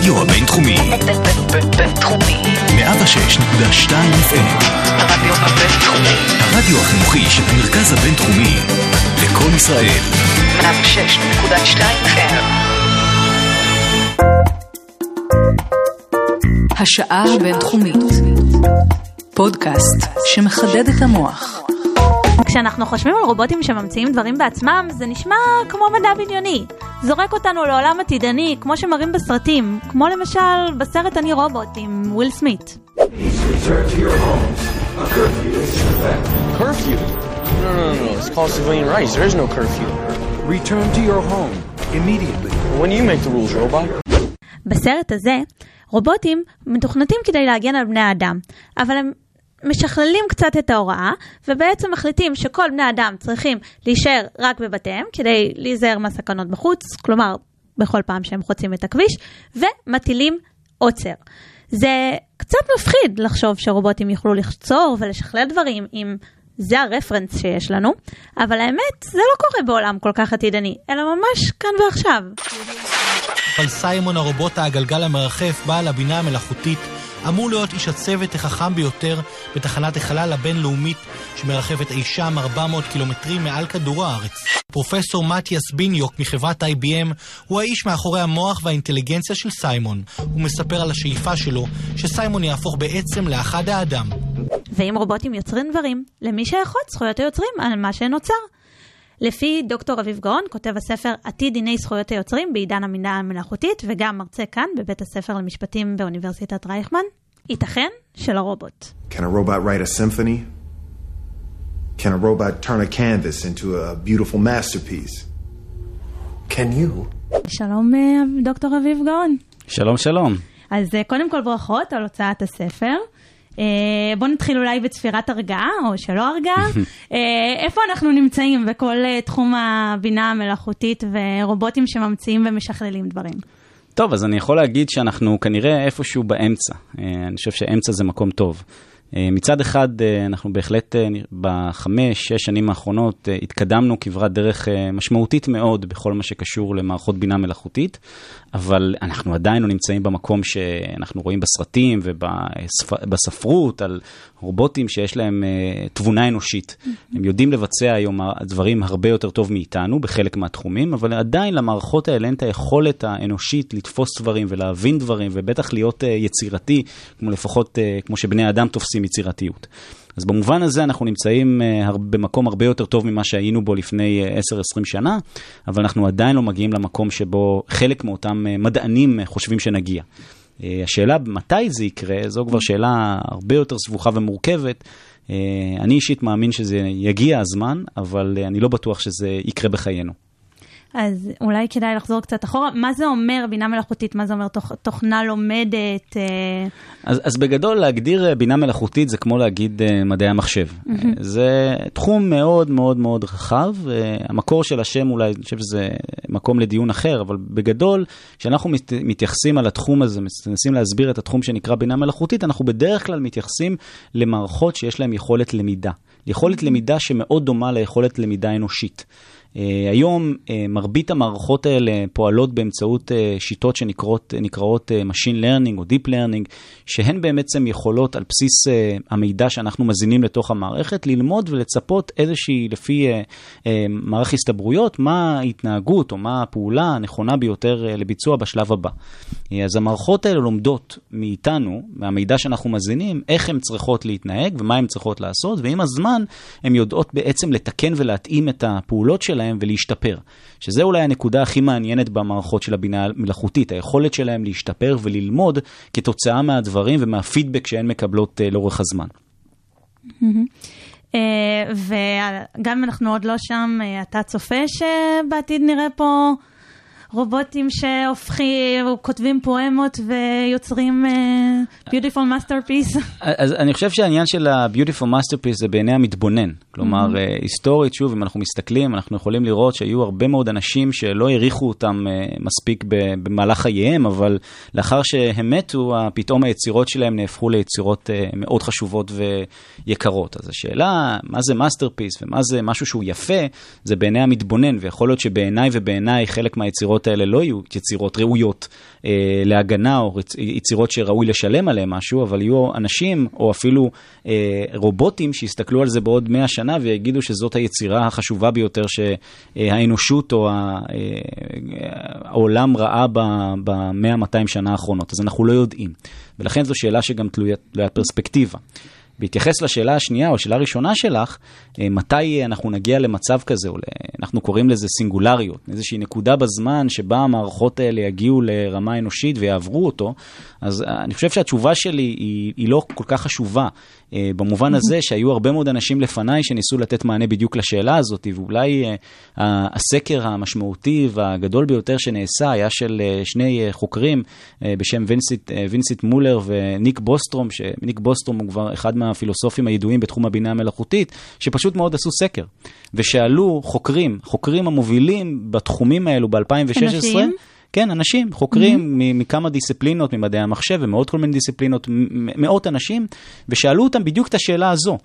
הרדיו הבינתחומי. בינתחומי. 106.2 FM. הרדיו הבינתחומי. הרדיו החינוכי של המרכז הבינתחומי. לקום ישראל. 106.2 FM. השעה הבינתחומית. פודקאסט שמחדד את המוח. כשאנחנו חושבים על רובוטים שממציאים דברים בעצמם, זה נשמע כמו מדע בדיוני. זורק אותנו לעולם עתידני, כמו שמראים בסרטים, כמו למשל בסרט אני רובוט עם וויל סמית. Curfew? No, no, no. It's called civilian rights. There is no curfew. Return to your home immediately. When you make the rules, robot? בסרט הזה, רובוטים מתוכנתים כדי להגן על בני האדם, אבל הם משכללים קצת את ההוראה, ובעצם מחליטים שכל בני האדם צריכים להישאר רק בבתיהם כדי להיזהר מהסכנות בחוץ, כלומר, בכל פעם שהם חוצים את הכביש, ומטילים עוצר. זה קצת מפחיד לחשוב שרובוטים יוכלו לחצור ולשכלל דברים אם זה הרפרנס שיש לנו, אבל האמת, זה לא קורה בעולם כל כך עתידני, אלא ממש כאן ועכשיו. אבל סיימון הרובוט הגלגל המרחף בעל הבינה המלאכותית אמור להיות איש הצוות החכם ביותר בתחנת החלל הבינלאומית שמרחפת אי שם 400 קילומטרים מעל כדור הארץ. פרופסור מתיאס ביניוק מחברת IBM הוא האיש מאחורי המוח והאינטליגנציה של סיימון. הוא מספר על השאיפה שלו שסיימון יהפוך בעצם לאחד האדם. ואם רובוטים יוצרים דברים, למי שייכות זכויות היוצרים על מה שנוצר? לפי דוקטור אביב גאון, כותב הספר עתיד דיני זכויות היוצרים בעידן המינה המלאכותית, וגם מרצה כאן בבית הספר למשפטים באוניברסיטת רייכמן, ייתכן שלרובוט. Can a robot write a symphony? Can a robot turn a canvas into a beautiful masterpiece? Can you? שלום אה, דוקטור אביב גאון. שלום שלום. אז אה, קודם כל ברכות על הוצאת הספר. אה, בואו נתחיל אולי בצפירת הרגעה, או שלא הרגעה. אה, איפה אנחנו נמצאים בכל אה, תחום הבינה המלאכותית ורובוטים שממציאים ומשכללים דברים? טוב, אז אני יכול להגיד שאנחנו כנראה איפשהו באמצע. אני חושב שאמצע זה מקום טוב. אה, מצד אחד, אה, אנחנו בהחלט אה, בחמש, שש שנים האחרונות התקדמנו כברת דרך משמעותית מאוד בכל מה שקשור למערכות בינה מלאכותית, אבל אנחנו עדיין לא נמצאים במקום שאנחנו רואים בסרטים ובספרות על רובוטים שיש להם תבונה אנושית. הם יודעים לבצע היום דברים הרבה יותר טוב מאיתנו בחלק מהתחומים, אבל עדיין למערכות האלה אין את היכולת האנושית לתפוס דברים ולהבין דברים, ובטח להיות יצירתי, כמו לפחות, כמו שבני אדם תופסים יצירתיות. אז במובן הזה אנחנו נמצאים אה, במקום הרבה יותר טוב ממה שהיינו בו לפני אה, 10-20 שנה, אבל אנחנו עדיין לא מגיעים למקום שבו חלק מאותם אה, מדענים אה, חושבים שנגיע. אה, השאלה מתי זה יקרה, זו כבר שאלה הרבה יותר סבוכה ומורכבת. אה, אני אישית מאמין שזה יגיע הזמן, אבל אה, אני לא בטוח שזה יקרה בחיינו. אז אולי כדאי לחזור קצת אחורה. מה זה אומר בינה מלאכותית? מה זה אומר תוכ... תוכנה לומדת? אה, אז, אז בגדול להגדיר אה, בינה מלאכותית זה כמו להגיד אה, מדעי המחשב. Mm-hmm. זה תחום מאוד מאוד מאוד רחב. המקור של השם אולי, אני חושב שזה מקום לדיון אחר, אבל בגדול, כשאנחנו מת, מתייחסים על התחום הזה, מנסים להסביר את התחום שנקרא בינה מלאכותית, אנחנו בדרך כלל מתייחסים למערכות שיש להן יכולת למידה. יכולת למידה שמאוד דומה ליכולת למידה אנושית. Uh, היום uh, מרבית המערכות האלה פועלות באמצעות uh, שיטות שנקראות uh, Machine Learning או Deep Learning, שהן בעצם יכולות על בסיס המידע שאנחנו מזינים לתוך המערכת, ללמוד ולצפות איזושהי, לפי מערך הסתברויות, מה ההתנהגות או מה הפעולה הנכונה ביותר לביצוע בשלב הבא. אז המערכות האלה לומדות מאיתנו, מהמידע שאנחנו מזינים, איך הן צריכות להתנהג ומה הן צריכות לעשות, ועם הזמן הן יודעות בעצם לתקן ולהתאים את הפעולות שלהן ולהשתפר. שזה אולי הנקודה הכי מעניינת במערכות של הבינה המלאכותית, היכולת שלהן להשתפר וללמוד כתוצאה מהדברים ומהפידבק שהן מקבלות uh, לאורך הזמן. אה, וגם אם אנחנו עוד לא שם, אה, אתה צופה שבעתיד נראה פה רובוטים שהופכים, כותבים פואמות ויוצרים אה, beautiful masterpiece? אז אני חושב שהעניין של ה-beautiful masterpiece זה בעיני המתבונן. כלומר, mm-hmm. היסטורית, שוב, אם אנחנו מסתכלים, אנחנו יכולים לראות שהיו הרבה מאוד אנשים שלא העריכו אותם uh, מספיק במהלך חייהם, אבל לאחר שהם מתו, פתאום היצירות שלהם נהפכו ליצירות uh, מאוד חשובות ויקרות. אז השאלה, מה זה masterpiece ומה זה משהו שהוא יפה, זה בעיני המתבונן, ויכול להיות שבעיניי ובעיניי חלק מהיצירות היצירות האלה לא יהיו יצירות ראויות אה, להגנה, או יצירות שראוי לשלם עליהן משהו, אבל יהיו אנשים, או אפילו אה, רובוטים, שיסתכלו על זה בעוד 100 שנה ויגידו שזאת היצירה החשובה ביותר שהאנושות או ה- אה, העולם ראה ב-100-200 שנה האחרונות. אז אנחנו לא יודעים. ולכן זו שאלה שגם תלויה תלויה פרספקטיבה. בהתייחס לשאלה השנייה או השאלה הראשונה שלך, אה, מתי אנחנו נגיע למצב כזה, או אנחנו קוראים לזה סינגולריות, איזושהי נקודה בזמן שבה המערכות האלה יגיעו לרמה אנושית ויעברו אותו, אז אה, אני חושב שהתשובה שלי היא, היא לא כל כך חשובה, אה, במובן הזה שהיו הרבה מאוד אנשים לפניי שניסו לתת מענה בדיוק לשאלה הזאת, ואולי הסקר המשמעותי והגדול ביותר שנעשה היה של שני חוקרים בשם וינסית, אה, וינסית מולר וניק בוסטרום, שניק בוסטרום הוא כבר אחד מהפילוסופים הידועים בתחום הבינה המלאכותית, שפשוט מאוד עשו סקר, ושאלו חוקרים, חוקרים המובילים בתחומים האלו ב-2016, אנשים? כן, אנשים, חוקרים mm-hmm. מכמה דיסציפלינות, ממדעי המחשב ומעוד כל מיני דיסציפלינות, מאות אנשים, ושאלו אותם בדיוק את השאלה הזו.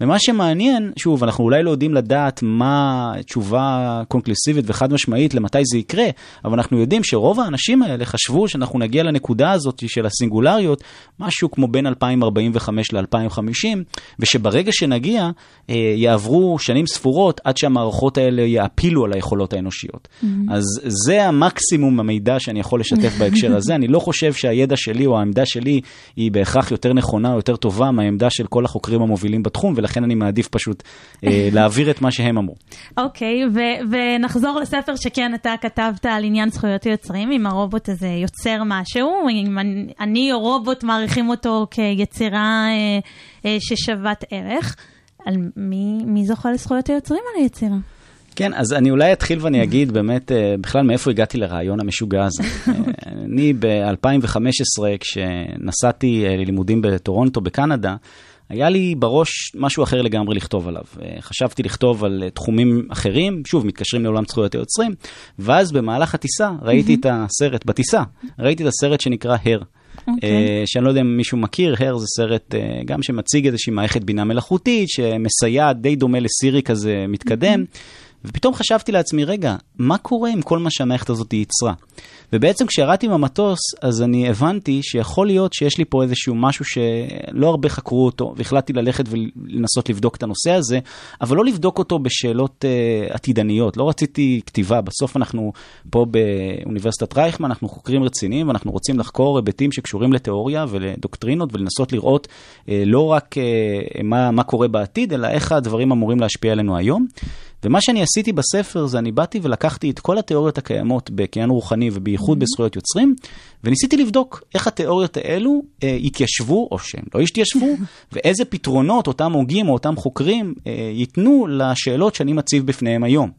ומה שמעניין, שוב, אנחנו אולי לא יודעים לדעת מה תשובה קונקלוסיבית וחד משמעית למתי זה יקרה, אבל אנחנו יודעים שרוב האנשים האלה חשבו שאנחנו נגיע לנקודה הזאת של הסינגולריות, משהו כמו בין 2045 ל-2050, ושברגע שנגיע, אה, יעברו שנים ספורות עד שהמערכות האלה יעפילו על היכולות האנושיות. Mm-hmm. אז זה המקסימום המידע שאני יכול לשתף בהקשר הזה. אני לא חושב שהידע שלי או העמדה שלי היא בהכרח יותר נכונה או יותר טובה מהעמדה של כל החוקרים המובילים בתחום, ולכן אני מעדיף פשוט אה, להעביר את מה שהם אמרו. אוקיי, ו- ונחזור לספר שכן אתה כתבת על עניין זכויות יוצרים, אם הרובוט הזה יוצר משהו, אם אני, אני או רובוט מעריכים אותו כיצירה אה, אה, ששוות ערך, על מי, מי זוכה לזכויות היוצרים על היצירה? כן, אז אני אולי אתחיל ואני אגיד באמת אה, בכלל מאיפה הגעתי לרעיון המשוגע הזה. אה, אני ב-2015, כשנסעתי אה, ללימודים בטורונטו, בקנדה, היה לי בראש משהו אחר לגמרי לכתוב עליו. חשבתי לכתוב על תחומים אחרים, שוב, מתקשרים לעולם זכויות היוצרים, ואז במהלך הטיסה ראיתי את הסרט, בטיסה, ראיתי את הסרט שנקרא הר. אוקיי. אה, שאני לא יודע אם מישהו מכיר, הר זה סרט גם שמציג איזושהי מערכת בינה מלאכותית, שמסייע די דומה לסירי כזה מתקדם. ופתאום חשבתי לעצמי, רגע, מה קורה עם כל מה שהמערכת הזאת ייצרה? ובעצם כשירדתי מהמטוס, אז אני הבנתי שיכול להיות שיש לי פה איזשהו משהו שלא הרבה חקרו אותו, והחלטתי ללכת ולנסות לבדוק את הנושא הזה, אבל לא לבדוק אותו בשאלות uh, עתידניות. לא רציתי כתיבה, בסוף אנחנו פה באוניברסיטת רייכמן, אנחנו חוקרים רציניים, ואנחנו רוצים לחקור היבטים שקשורים לתיאוריה ולדוקטרינות, ולנסות לראות uh, לא רק uh, מה, מה קורה בעתיד, אלא איך הדברים אמורים להשפיע עלינו היום. ומה שאני עשיתי בספר זה אני באתי ולקחתי את כל התיאוריות הקיימות בקניין רוחני ובייחוד בזכויות יוצרים, וניסיתי לבדוק איך התיאוריות האלו אה, התיישבו, או שהם לא התיישבו, ואיזה פתרונות אותם הוגים או אותם חוקרים אה, ייתנו לשאלות שאני מציב בפניהם היום.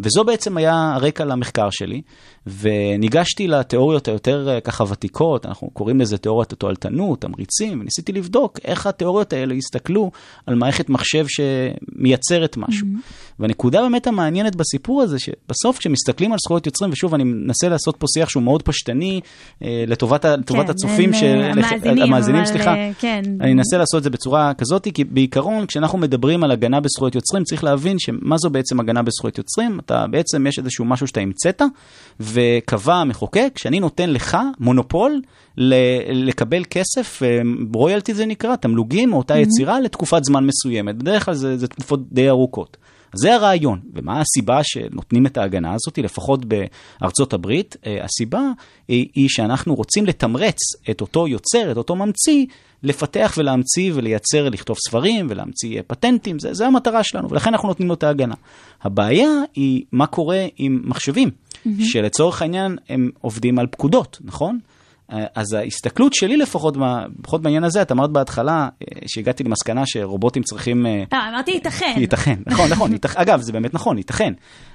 וזו בעצם היה הרקע למחקר שלי, וניגשתי לתיאוריות היותר אה, ככה ותיקות, אנחנו קוראים לזה תיאוריית התועלתנות, תמריצים, וניסיתי לבדוק איך התיאוריות האלה הסתכלו על מערכת מחשב שמייצרת משהו. Mm-hmm. והנקודה באמת המעניינת בסיפור הזה, שבסוף כשמסתכלים על זכויות יוצרים, ושוב, אני מנסה לעשות פה שיח שהוא מאוד פשטני, אה, לטובת, ה- לטובת כן, הצופים, של, אה, המאזינים, המאזינים, אבל, סליחה, כן. אני אנסה לעשות את זה בצורה כזאת, כי בעיקרון, כשאנחנו מדברים על הגנה בזכויות יוצרים, צריך להבין שמה זו בעצם הגנה בזכויות יוצרים. אתה בעצם, יש איזשהו משהו שאתה המצאת, וקבע המחוקק שאני נותן לך מונופול ל- לקבל כסף, אה, רויאלטי זה נקרא, תמלוגים מאותה יצירה לתקופת זמן מסוימת. בדרך כלל זה, זה תקופות די ארוכות. זה הרעיון, ומה הסיבה שנותנים את ההגנה הזאת, לפחות בארצות הברית? אה, הסיבה היא, היא שאנחנו רוצים לתמרץ את אותו יוצר, את אותו ממציא, לפתח ולהמציא ולייצר, לכתוב ספרים ולהמציא אה, פטנטים, זה, זה המטרה שלנו, ולכן אנחנו נותנים לו את ההגנה. הבעיה היא מה קורה עם מחשבים, mm-hmm. שלצורך העניין הם עובדים על פקודות, נכון? אה, אז ההסתכלות שלי לפחות, לפחות בעניין הזה, את אמרת בהתחלה אה, שהגעתי למסקנה שרובוטים צריכים... אה, אמרתי ייתכן. ייתכן, נכון, נכון, ייתכ... אגב, זה באמת נכון, ייתכן.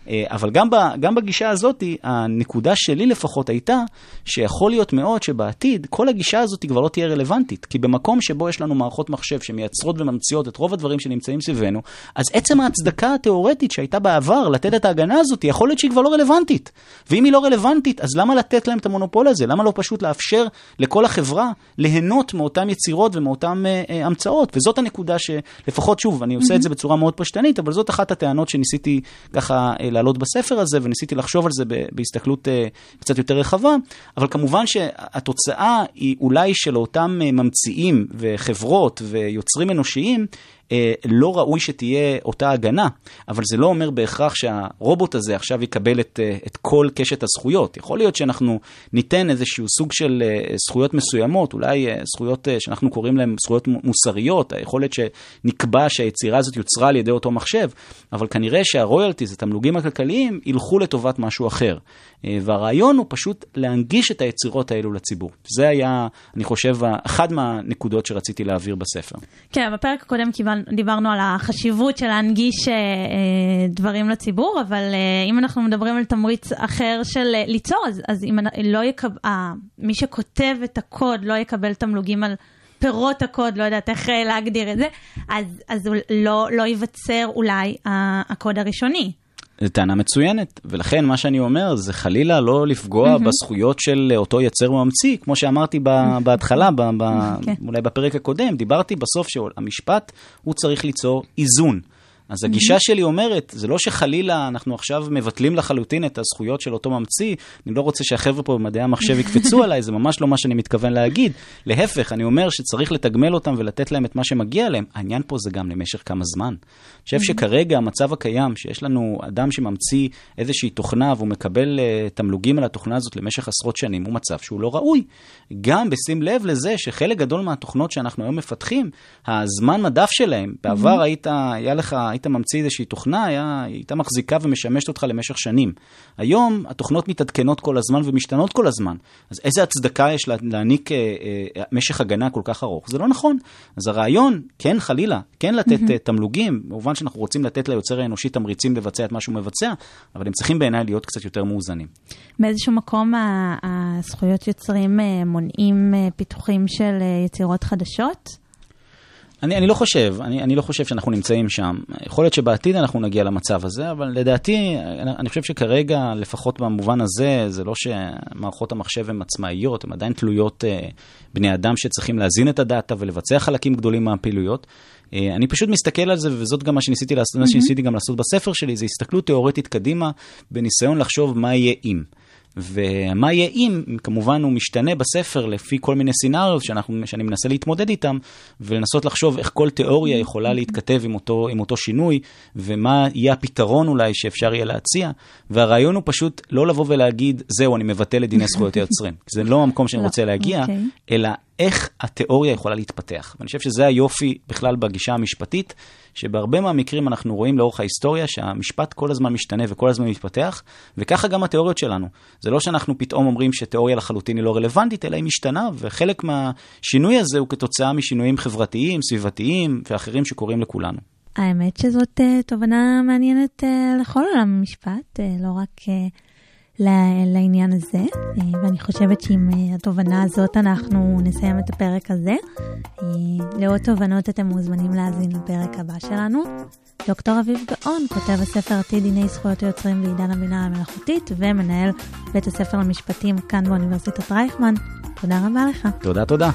אה, אבל גם, ב, גם בגישה הזאת, הנקודה שלי לפחות הייתה, שיכול להיות מאוד שבעתיד, כל הגישה הזאת כבר לא תהיה רלוונטית. כי במקום שבו יש לנו מערכות מחשב שמייצרות וממציאות את רוב הדברים שנמצאים סביבנו, אז עצם ההצדקה התיאורטית שהייתה בעבר לתת את ההגנה הזאת, יכול להיות שהיא כבר לא רלוונטית. ואם היא לא רלוונטית, אז למה לתת להם את המונופול הזה? למה לא פשוט לאפשר לכל החברה ליהנות מאותן יצירות ומאותן אה, אה, המצאות? וזאת הנקודה שלפחות, שוב, אני עושה את זה בצורה מאוד פשטנית, אבל זאת אחת הטענות שניסיתי ככה אה, להעלות בספר הזה, וניסיתי לחשוב על זה בהסתכלות אה, קצת יותר רחבה, אבל כמובן שהתוצאה היא אולי של אותם אה, ממציאים וחברות ויוצרים אנושיים, לא ראוי שתהיה אותה הגנה, אבל זה לא אומר בהכרח שהרובוט הזה עכשיו יקבל את, אה, את כל קשת הזכויות. יכול להיות שאנחנו ניתן איזשהו סוג של אה, זכויות מסוימות, אולי אה, זכויות אה, שאנחנו קוראים להן זכויות מוסריות, יכול להיות שנקבע שהיצירה הזאת יוצרה על ידי אותו מחשב, אבל כנראה שהרויאלטיז, התמלוגים הכלכליים, ילכו לטובת משהו אחר. אה, והרעיון הוא פשוט להנגיש את היצירות האלו לציבור. זה היה, אני חושב, אחת מהנקודות שרציתי להעביר בספר. כן, בפרק הקודם דיברנו על החשיבות של להנגיש אה, אה, דברים לציבור, אבל אם אנחנו מדברים על תמריץ אחר של ליצור, אז, אז אם לא יקב, מי שכותב את הקוד לא יקבל תמלוגים על פירות הקוד, לא יודעת איך להגדיר את זה, אז, אז לא, לא ייווצר אולי הקוד הראשוני. זו טענה מצוינת, ולכן מה שאני אומר זה חלילה לא לפגוע מהמם. בזכויות של אותו יצר ממציא, כמו שאמרתי ב- בהתחלה, ב- ב- כן. אולי בפרק הקודם, דיברתי בסוף שהמשפט הוא צריך ליצור איזון. אז הגישה שלי אומרת, זה לא שחלילה אנחנו עכשיו מבטלים לחלוטין את הזכויות של אותו ממציא, אני לא רוצה שהחבר'ה פה במדעי המחשב יקפצו עליי, זה ממש לא מה שאני מתכוון להגיד. להפך, אני אומר שצריך לתגמל אותם ולתת להם את מה שמגיע להם. העניין פה זה גם למשך כמה זמן. אני חושב שכרגע המצב הקיים, שיש לנו אדם שממציא איזושהי תוכנה והוא מקבל uh, תמלוגים על התוכנה הזאת למשך עשרות שנים, הוא מצב שהוא לא ראוי. גם בשים לב לזה שחלק גדול מהתוכנות שאנחנו היום מפתחים, הזמן מדף שלהם, בעבר היית, היה לך, היית ממציא איזושהי תוכנה, היה, היא הייתה מחזיקה ומשמשת אותך למשך שנים. היום התוכנות מתעדכנות כל הזמן ומשתנות כל הזמן. אז איזה הצדקה יש לה, להעניק uh, uh, משך הגנה כל כך ארוך? זה לא נכון. אז הרעיון, כן חלילה, כן לתת uh, תמלוגים, במובן שאנחנו רוצים לתת ליוצר האנושי תמריצים לבצע את מה שהוא מבצע, אבל הם צריכים בעיניי להיות קצת יותר מאוזנים. באיזשהו מקום הזכויות יוצרים אה, מונעים אה, פיתוחים של אה, יצירות חדשות? אני, אני לא חושב, אני, אני לא חושב שאנחנו נמצאים שם. יכול להיות שבעתיד אנחנו נגיע למצב הזה, אבל לדעתי, אני, אני חושב שכרגע, לפחות במובן הזה, זה לא שמערכות המחשב הן עצמאיות, הן עדיין תלויות אה, בני אדם שצריכים להזין את הדאטה ולבצע חלקים גדולים מהפעילויות. אה, אני פשוט מסתכל על זה, וזאת גם מה שניסיתי לעשות, מה שניסיתי גם לעשות בספר שלי, זה הסתכלות תיאורטית קדימה, בניסיון לחשוב מה יהיה אם. ומה יהיה אם, כמובן הוא משתנה בספר לפי כל מיני שאנחנו, שאני מנסה להתמודד איתם, ולנסות לחשוב איך כל תיאוריה יכולה להתכתב עם אותו, עם אותו שינוי, ומה יהיה הפתרון אולי שאפשר יהיה להציע. והרעיון הוא פשוט לא לבוא ולהגיד, זהו, אני מבטל את דיני זכויות היוצרים. זה לא המקום שאני לא, רוצה להגיע, אוקיי. אלא איך התיאוריה יכולה להתפתח. ואני חושב שזה היופי בכלל בגישה המשפטית, שבהרבה מהמקרים אנחנו רואים לאורך ההיסטוריה שהמשפט כל הזמן משתנה וכל הזמן מתפתח, וככה גם התיאוריות שלנו. זה לא שאנחנו פתאום אומרים שתיאוריה לחלוטין היא לא רלוונטית, אלא היא משתנה, וחלק מהשינוי הזה הוא כתוצאה משינויים חברתיים, סביבתיים ואחרים שקורים לכולנו. האמת שזאת אה, תובנה מעניינת אה, לכל עולם המשפט, אה, לא רק לעניין הזה, אה, ואני חושבת שעם אה, התובנה הזאת אנחנו נסיים את הפרק הזה. אה, לעוד תובנות אתם מוזמנים להאזין לפרק הבא שלנו. דוקטור אביב גאון, כותב הספר עתיד דיני זכויות היוצרים בעידן הבינה המלאכותית ומנהל בית הספר למשפטים כאן באוניברסיטת רייכמן. תודה רבה לך. תודה, תודה.